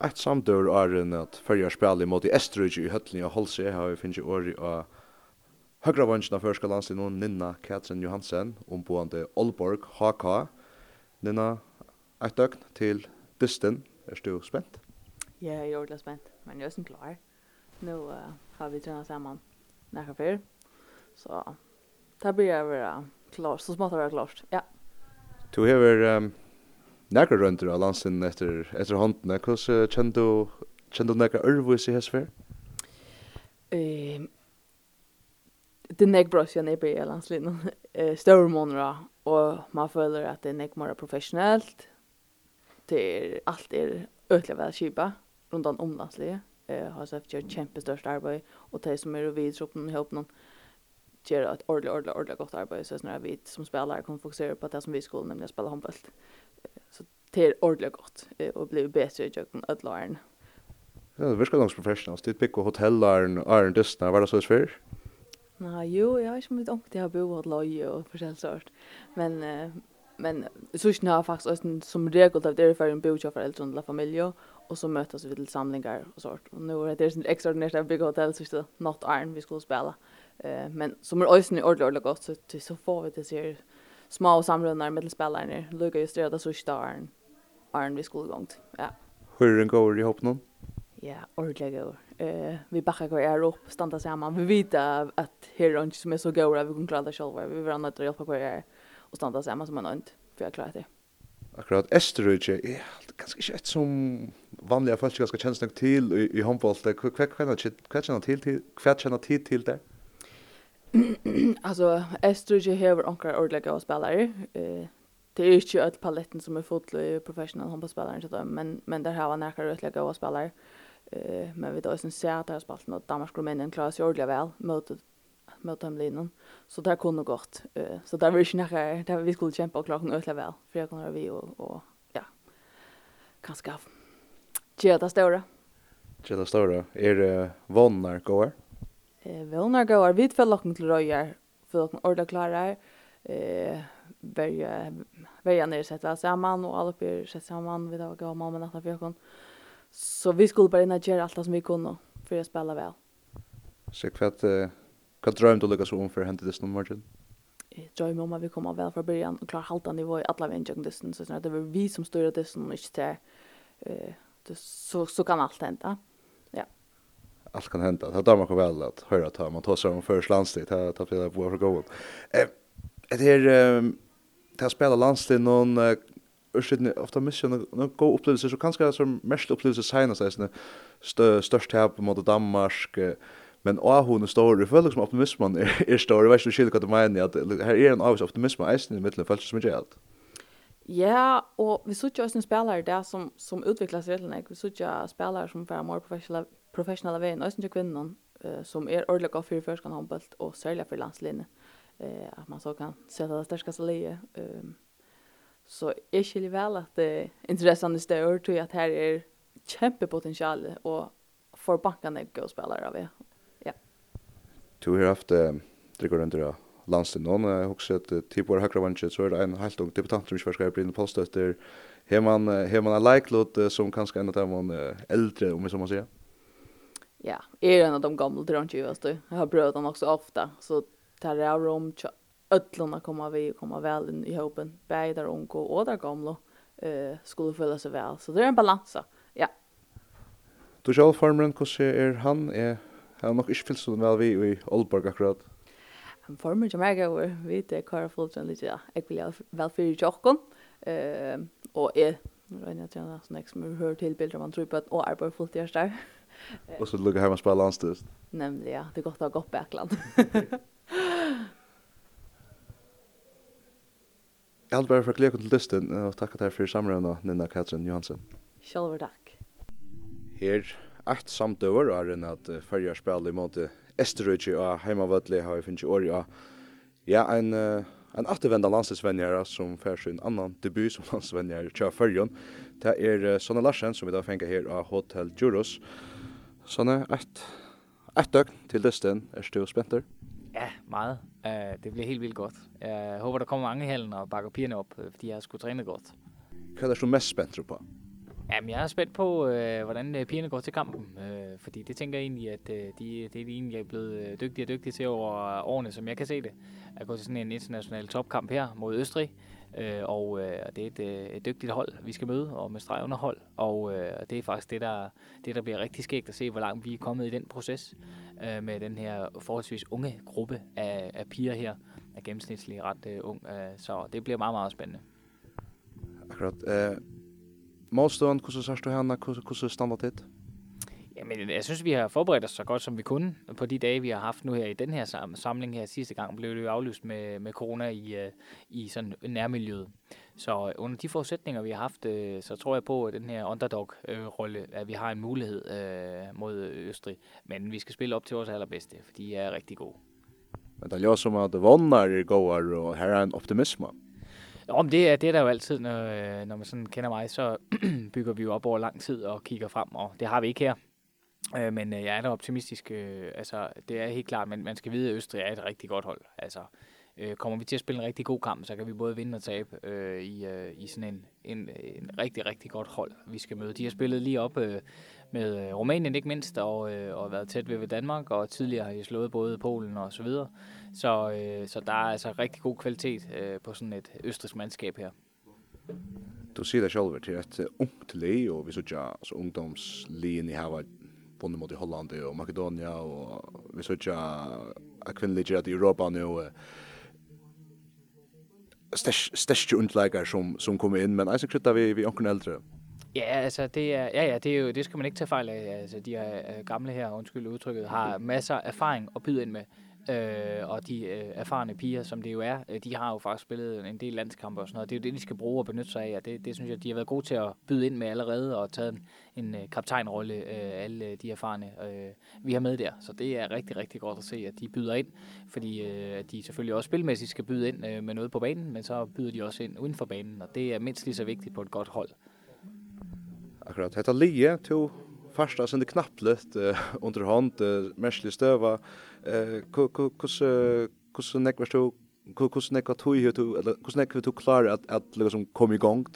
ett er är at fyrja spjalli mot Estrøyge i Höllnia Holse har vi finns åri av høgra vänsterna förska landslinn någon Ninna Katrin Johansen omboande Olborg HK Ninna ett døgn till Dysten är du spent? Ja, jeg är ordentlig spent, men jeg er sen klar Nå uh, har vi tränat saman nästa för så det blir jeg vara klart så smått vara klart ja. Du hever um, nekra rundt av landsin etter, etter håndene. Hvordan kjenner du, kjenner du nekra ørvis i hesfer? Um, det er nekra bra siden jeg blir landslinn. Større måneder, og man føler at det er nekra mer professionellt. Det er, alt er ødelig vel kjipa rundt om landslige. Uh, har sett gjort kjempestørst arbeid, og de som er videre opp noen gör ett ordentligt ordentligt ordentligt gott arbete så snarare vi som spelare kan fokusera på det som vi skulle nämligen spela handboll. Så det är ordentligt gott och blir bättre i jocken att lära. Ja, det virker langs professionals. Det pick och hotellaren, Iron Dustna, var det så svär? Nej, jo, jag har inte mitt onkel jag bo åt loje och forskjellig sort. Men men så snart faktiskt som regel att det är för en bocha för äldre och familj och så mötas vi till samlingar och sånt. Och nu är det ett extraordinärt att bygga hotell så det något iron vi skulle spela. Eh men som är ösn i ordentligt gott så till så får vi det ser små samlingar med spelarna. Luka just det så starn. Iron vi skulle gångt. Ja. Hur den går i hopp någon? Ja, ordentligt går. Eh vi backar går är upp, stanna samman. Vi vet att här är inte som är så goda vi kan klara det själva. Vi vill annat hjälpa kvar och stanna samman som en ont för att klara det akkurat Esterøyke er ganske ikke et som vanlige folk ganske kjennes nok til i, i håndbollet. Hva kjenner til til? Hva kjenner tid til det? altså, Esterøyke har anker ordlegge og spillere. Eh, det er ikke alt paletten som er fotlo i professional håndballspillere, men, men der har han anker ordlegge og spillere. Eh, men vi da også ser at det har spalt noe Danmark og Rumænien klarer seg ordelig vel mot mot dem linjen. Så där kunde gott. Uh, så där var det snära där vi skulle kämpa och klara en väl för jag kommer vi och, och ja. Kanske av. det stora. Tjena det stora. Är det vonnar går? Eh vonnar går Vi för locken till röjar för att orda klarar eh börja börja ner sett väl samman och alla blir sett samman vid att gå mamma natta för jag Så vi skulle bara in göra allt som vi kunde för att spela väl. Så kvart Hva drømte du lukka så om for hentet det noen morgen? Jeg drømmer om at vi kommer vel fra början og klarer halta nivå i alle veien jøkken dysten. Så det var vi som styrer dysten og ikke til uh, det, så, så kan alt hende. Ja. Allt kan hända. Det där man kan väl att höra att man tar sig om först landstid. Det tar flera på för eh Det här att spela landstid någon ursäkta ofta missar någon god upplevelse så kanske som mest upplevelse senast är störst här på mot Danmark Men ahun er stor, jeg føler som optimismen er, er stor, jeg vet ikke skilja hva du mener, at her er en avvis optimisme eisen i middelen følelser som er helt. Ja, og vi sutja også en spelare der som, som utviklas rettelig, vi sutja spelare som er mer professionella, professionella veien, også ikke kvinnen, uh, som er ordelig av fyrir førskan håndbølt, og særlig for landslinjen, uh, at man så kan sette det sterskaste leie. Um, så jeg skiljer vel at uh, interessen er større, tror jeg at her er kjempepotential, og for bankene er gode spillere av det, Du har haft drikker under landstid noen, jeg har også sett typ på høyre vanskje, så er det en helt ung debutant som ikke var skrevet inn i postøtter. Har man, har man en leiklåt som kanskje en av dem eldre, om jeg så må si? Ja, jeg er en av de gamle drømtjøveste. Jeg har prøvd den også ofte, så tar jeg rom til ødlene kommer vi og kommer vel inn i håpen. Begge der unge og der gamle uh, skulle føle seg vel, så det er en balanse. Ja. Du selv, farmeren, hvordan er han? Er har nok ikke fyllt sånn vel vi i Aalborg akkurat. Han får mye mer gøy, vi vet hva fullt får litt, ja. Jeg vil vel fyre tjokken, og jeg regner til henne som jeg som vi hører til bilder man tror på at å arbeid fullt gjørs der. Og så lukker hjemme og spiller landstøst. Nemlig, ja. Det er godt å ha gått bakland. Jeg hadde bare for å til lysten, og takk at jeg for samrøvna, Nina Katrin Johansen. Selv takk. Her ett samtøver er enn at Færjar spiller imot Esterøyke og Heimavødli har vi finnet i år ja. Ja, en, en attervenda landslivsvenjere som fær sin annan debut som landslivsvenjere til Færjon. Det er Sonne Larsen som vi da fengar her av Hotel Juros. Sonne, ett, ett døgn til listen. Er du spenter? Ja, meget. Uh, det bliver helt vildt godt. Jeg uh, håber, der kommer mange hælden og bakker pigerne op, fordi jeg har skulle træne godt. Hvad er du mest spændt på? Jamen, jeg er spændt på, øh, hvordan pigerne går til kampen, øh, fordi det tænker jeg egentlig, at øh, de, det er de egentlig er blevet dygtige og dygtige til over årene, som jeg kan se det. At gå til sådan en international topkamp her mod Østrig, øh, og øh, det er et, øh, et dygtigt hold, vi skal møde, og med streg hold, og øh, det er faktisk det der, det, der bliver rigtig skægt at se, hvor langt vi er kommet i den proces øh, med den her forholdsvis unge gruppe af, af piger her, er gennemsnitlig ret øh, ung, øh, så det bliver meget, meget spændende. Akkurat. Øh Målstøen, hvordan sørst du henne? Hvordan stander det? Jamen, jeg synes, vi har forberedt os så godt, som vi kunne på de dage, vi har haft nu her i den her samling her. Sidste gang blev det jo aflyst med, med corona i, uh, i sådan nærmiljøet. Så under de forudsætninger, vi har haft, uh, så tror jeg på, at den her underdog-rolle, at vi har en mulighed uh, mod Østrig. Men vi skal spille op til vores allerbedste, for de er rigtig gode. Men det er jo som at vonder er gode, og her er en optimisme. Om det, er, det er der jo altid, når, når man sådan kender mig, så bygger vi jo op over lang tid og kigger frem, og det har vi ikke her. Øh, men jeg er da optimistisk. Øh, altså, det er helt klart, men man skal vide, at Østrig er et rigtig godt hold. Altså, øh, kommer vi til at spille en rigtig god kamp, så kan vi både vinde og tabe øh, i, øh, i sådan en, en, en rigtig, rigtig godt hold, vi skal møde. De har spillet lige op øh, med Rumænien ikke mindst, og, øh, og været tæt ved, ved Danmark, og tidligere har de slået både Polen og så videre. Så, øh, så der er altså rigtig god kvalitet øh, på sådan et østrisk mandskab her. Du sier det selv, til et ungt le og vi så ikke, så ungdomsligen i her var vunnet mot i Holland og Makedonia, og vi så ikke, at kvinnelige i Europa nu, største underlægger som, som kommer ind, men altså krytter vi, vi onken ældre. Ja, altså det er, ja, ja, det er jo, det skal man ikke tage fejl af. Altså de er gamle her, undskyld udtrykket, har masser af erfaring at byde ind med. Øh, og de øh, erfarne piger, som det jo er, øh, de har jo faktisk spillet en del landskampe og sådan noget. Det er jo det, de skal bruge og benytte sig af, og det, det synes jeg, de har været gode til at byde ind med allerede og taget en, en øh, kaptajnrolle, øh, alle de erfarne, øh, vi har med der. Så det er rigtig, rigtig godt at se, at de byder ind, fordi øh, de selvfølgelig også spilmæssigt skal byde ind øh, med noget på banen, men så byder de også ind uden for banen, og det er mindst lige så vigtigt på et godt hold. Akkurat. Hetta Lie, to första sen det knappligt uh, under hand uh, märslig stöva eh hur hur nek var stod hur nek att hur du eller hur nek du klar att att liksom komma igång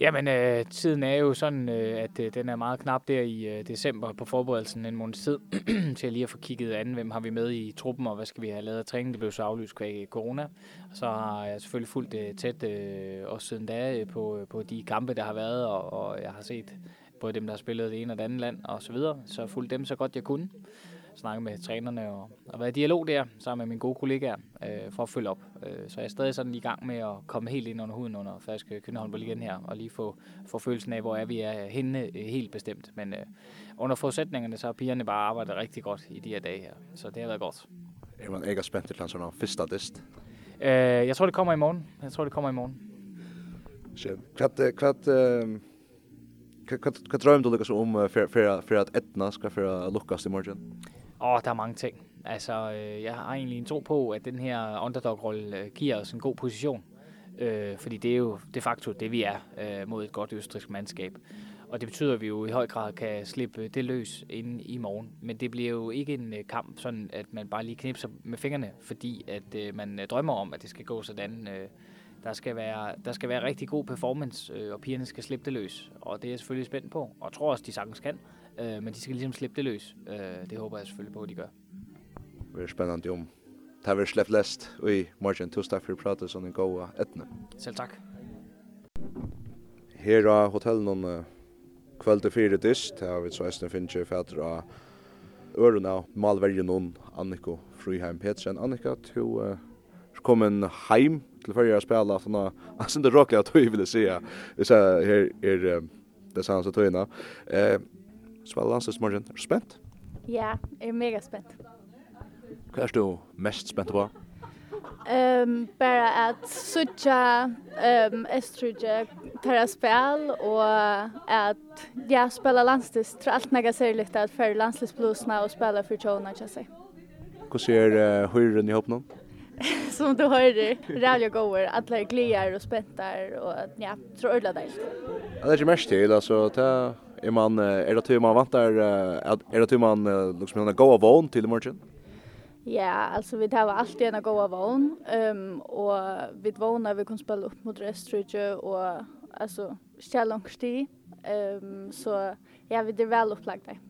Jamen, øh, tiden er jo sådan, øh, at øh, den er meget knap der i øh, december på forberedelsen en måneds tid, til lige at få kigget an, hvem har vi med i truppen, og hvad skal vi have lavet af træning. Det blev så aflyst kvæg corona, og så har jeg selvfølgelig fulgt øh, tæt øh, også siden da øh, på, på de kampe, der har været, og, og jeg har set både dem, der har spillet det ene og det andet land og så videre. Så jeg fulgte dem så godt jeg kunne. Snakke med trænerne og, og være i dialog der sammen med mine gode kollegaer øh, for at følge op. Øh, så jeg er stadig sådan i gang med at komme helt ind under huden under Færøske København igen her og lige få, få følelsen af, hvor er vi er henne øh, helt bestemt. Men øh, under forudsætningerne, så har pigerne bare arbejdet rigtig godt i de her dage her. Så det har været godt. Er man ikke spændt til landsholdet første dist? Eh, jeg tror det kommer i morgen. Jeg tror det kommer i morgen. Sjæt. Hvad, hvad, øh vad drömde du liksom om för för för att Etna ska för Lucas i morgon? Åh, oh, der er mange ting. Altså, øh, jeg har egentlig en tro på, at den her underdog-rolle øh, giver os en god position. Øh, fordi det er jo de facto det, vi er øh, mod et godt østrisk mandskab. Og det betyder, at vi jo i høj grad kan slippe det løs inden i morgen. Men det bliver jo ikke en øh, kamp, sådan at man bare lige knipser med fingrene, fordi at øh, man drømmer om, at det skal gå sådan... Øh, der skal være der skal være rigtig god performance øh, og pigerne skal slippe det løs. Og det er jeg selvfølgelig spændt på og tror også de sagtens kan. Øh, men de skal ligesom slippe det løs. Øh, det håber jeg selvfølgelig på at de gør. Det er spændende om. Det har släppt läst och i to torsdag for prata sånn en goa etne. Selv takk. Her er hotellet noen kveld til fire dyst. Här har vi så ästna finns ju fäder av Örona, Malvergen noen Annika Friheim Petersen. Annika, du uh, kom en heim till förra jag spela för några alltså inte rockla att vi vill se. Det så här är det sånt så tøyna. Eh spela landsens morgon. Er du spent? Ja, jeg er mega spent. Hva er du mest spent på? Ehm bara att sucha ehm estruje tara spel och att jag spelar landstis tror allt mega ser att för landstis bluesna och spela för tjona, jag säger. Hur ser hur ni i någon? som du hører, rævlig og gåver, alle er glier og spentar, og ja, tror ödla der. Ja, det er ikke mest til, altså, ta, er man, är det tur man vantar, är det tur man, liksom, en gåa vån till i? Ja, alltså vi tar alltid en gåa vån ehm och vi vånar vi kan spela upp mot Restridge och alltså challenge sti ehm så ja, vi det väl upplagt där.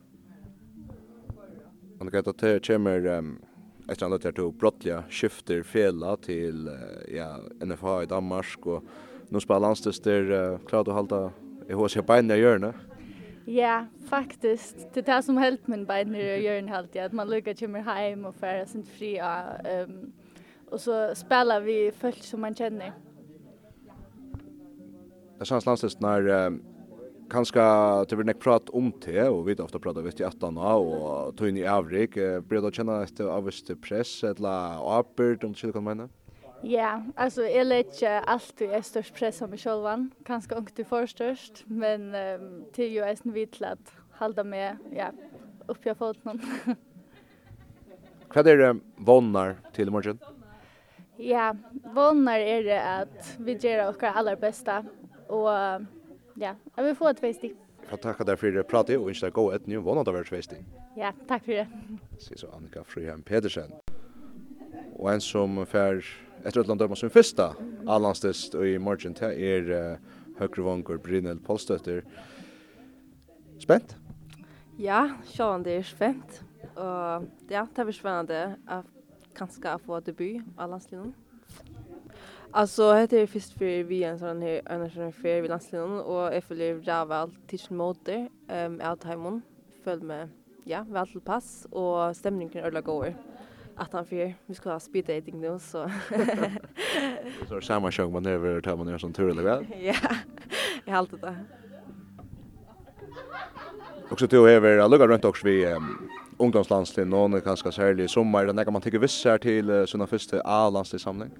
Och det er at det kommer, ehm efter att jag tog brottliga skifter fela till ja NFH i Danmark och nu spelar landstester uh, klart att hålla i hos jag beina i. Ja, faktiskt. Det är det som helt min beina i hjörna helt jag att man lukar kommer hem och färra sin fria um, och så spelar vi folk som man känner. Det känns landstest när um, kanskje det vil nek prat om det, og vi ofta prata vitt i attana, og tog inn i avrik, blir du kjenne et avvist press, eller apert, om du kjenne kan mene? Ja, altså, jeg leit ikke alltid er størst press av meg sjolvan, kanskje ungt du får størst, men um, til jo eisen vidt til at halda med, ja, oppi av foten. Hva er det vånar til morgen? Ja, vånar er det at vi gjør okkar aller besta, og Ja, jeg vil få et veistig. Jeg takker deg for pratet, og ønsker deg god et nye vånad av hvert veistig. Ja, takk for det. Sier så Annika Friheim Pedersen. Og en som fer etter et land dømmer som første och i morgen til er uh, Høyrevonger Brynel Polstøtter. Spent? Ja, sjåan det er spent. Og ja, det er spennende at kanskje få debut av landslinjen. Alltså heter det först för vi en sån här en sån fair vid landslinjen och jag följer Raval till motor ehm um, Altheimon. Följ med ja väl till pass och stämningen ölla går att han för vi ska ha speed dating nu så. Så samma sjung man över tar man gör sån tur eller väl ja jag har det. Också till över jag luggar runt också vi um, ungdomslandslinjen och kanske särskilt sommar. När man tycker vissa till uh, sina första A-landslinjen samling.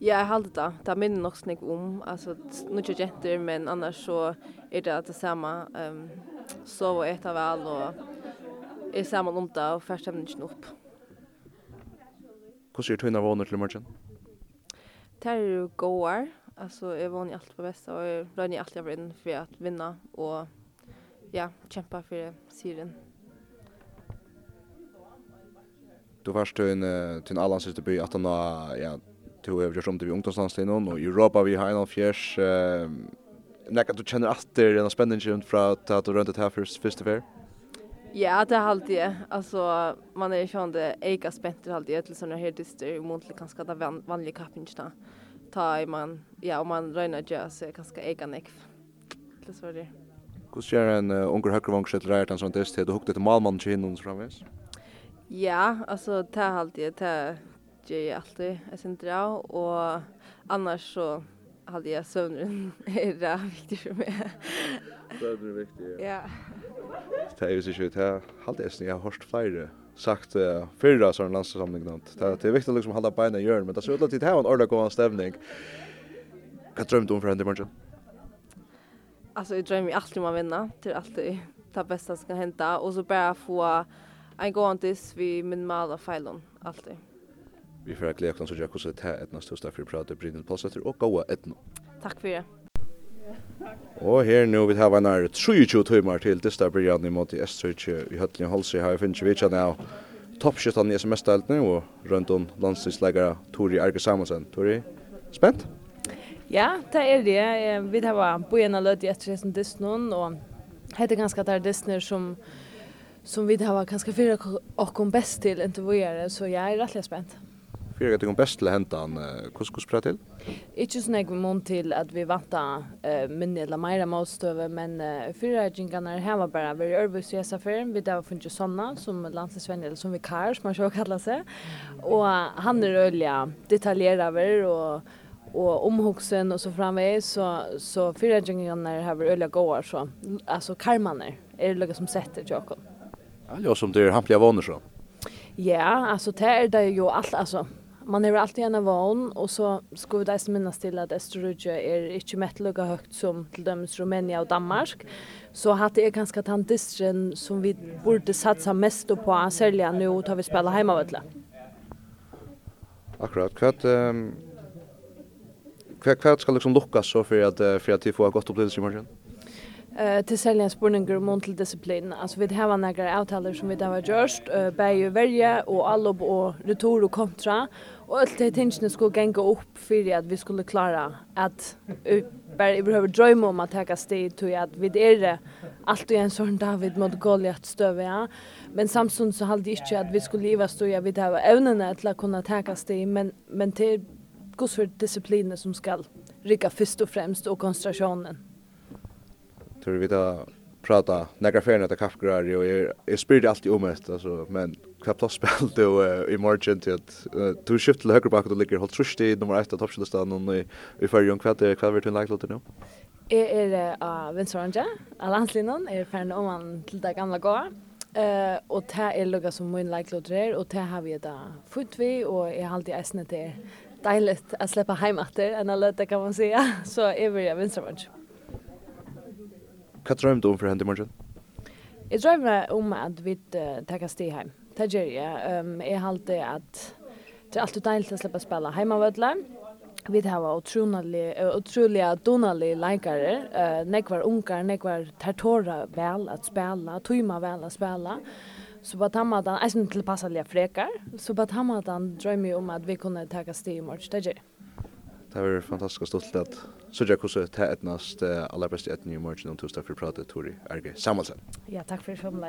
Ja, jeg halte det. Det minner nok snakk om. Altså, nå ikke jenter, men annars så er det det samme. Um, sov og etter vel, og er sammen om det, og først stemmer ikke opp. Hvordan er tøyne våner til morgen? Det er jo gåer. Altså, jeg våner alt på best, og jeg rønner alt jeg var inn for å vinne, og ja, kjempe for syren. Du varst til en, til en allansiste by, at han ja, to över om det vi ungdomslandslinen och Europa vi har en fjärs eh Nekka, du kjenner att det en spännande från att du runt det här först första. Ja, det har alltid det. Alltså man är ju det eka spänt det alltid til sånne här dyster mot det van vanlige vanliga Ta Ta man ja, om man røyner ju så kanske eka nekv. Til så det. Hvordan gjør en unger högre vång skjuter en sånt där Du hukte till malmannen til och framvis. Ja, alltså det har alltid det ger jag alltid ett centra och annars så hade jag sömnen är det viktigt för mig. Sömnen är viktigt. Ja. Det är ju så sjukt här. Halt är jag har hört flera sagt uh, förra sån landssamling något. Det är viktigt att liksom hålla på i jorden, men det så att det här en ordentlig god stämning. Vad drömde om för i imorgon? Alltså jag drömmer alltid om att vinna, till alltid det bästa som kan hända och så bara få en gång tills vi min och failen alltid. Vi får glädje kan så jag också etnast ett deg for för prata Brynil Palsäter och goa etno. Tack för det. Og her nu vi har nær 23 timer til dista Brian imot i S-Sørkje i Høtlinge Holse. Her finner vi ikke av toppskjøttene i SMS-deltene og rundt om landstidsleggere Tori Arke Samuelsen. Tori, spent? Ja, det er det. Vi har bøyene løtt i etter hesten Disneyn, og heter ganske at det er Disney som som vi har ganske fyrir okkom best til intervjuere, så jeg er rettelig spent. Fyrir at det kom best til han hvordan skal du til? Ikke sånn jeg må til at vi vanta uh, minne eller meira motstøve, men uh, fyra at jingene her var bara veldig ørbøs i SFR, vi der funnet sånne som landsinsvenn, eller som vikar, som man sjå kallar seg, og han er ølja detaljerer og och omhuxen och så framväg så så fyra jinglingar har öliga gåar så alltså karmaner är det lugga som sätter Jakob. Ja, som det är hampliga vanor så. Ja, alltså det är det ju allt alltså man är alltid en van och så ska vi där minnas till att Österrike är inte mätt lika högt som till döms Rumänien och Danmark. Så hade är ganska tantistren som vi borde satsa mest på sälja nu tar vi spela hemma Akkurat. Hva ehm um, kvart ska liksom lockas så för att for at vi får ett gott upplevelse i morgon. Eh till sälja spurningar om mental disciplin. Alltså vi har några avtaler som vi har gjort, eh bäge välja och allob och retor och kontra och allt det tingen skulle gänga upp för att vi skulle klara att bara behöver drömma om att ta steg till att vi är det allt och en sån David mot Goliat stöva. Ja. Men Samson så hade inte att vi skulle leva stå jag vid här ävnena att kunna ta steg men men till gos för disciplinen som skall rycka först och främst och koncentrationen tror vi då prata några färna till kaffegrar och jag jag spelar alltid om det alltså men kvar plats spel då i margin till att du skift till höger bak och ligger håll trust i nummer 1 toppslistan och i i förrjun kvart kvart vart en like låter nu. Är är av Vinsoranja, Alanslinon är färna om man till det gamla gå Uh, og det er lukket som min like er, og det har vi da fått vi, og jeg har alltid äsnet deilig å slippe hjem etter, enn alle det kan man si, så är vi Vinsoranja. Hva drømte du om for henne i morgen? Jeg drømmer om at vi uh, tar stig hjem. Det gjør jeg. Um, jeg halte at det er alltid deilig å slippe å spille hjemme av hjemmevødle. Vi har utrolige donalige leikere. Uh, nekvar unger, nekvar tertora vel at spille, tøyma vel at spille. Så på tammadan, jeg synes til passalige frekar, så på tammadan drømmer jeg om at vi kunne ta stig i morgen. Det gjør jeg. Det var fantastiskt stolt att så jag hur ta är näst allra bäst i ett nytt match någon torsdag för pratet Tori Erge Samuelsen. Ja, tack för förmiddagen.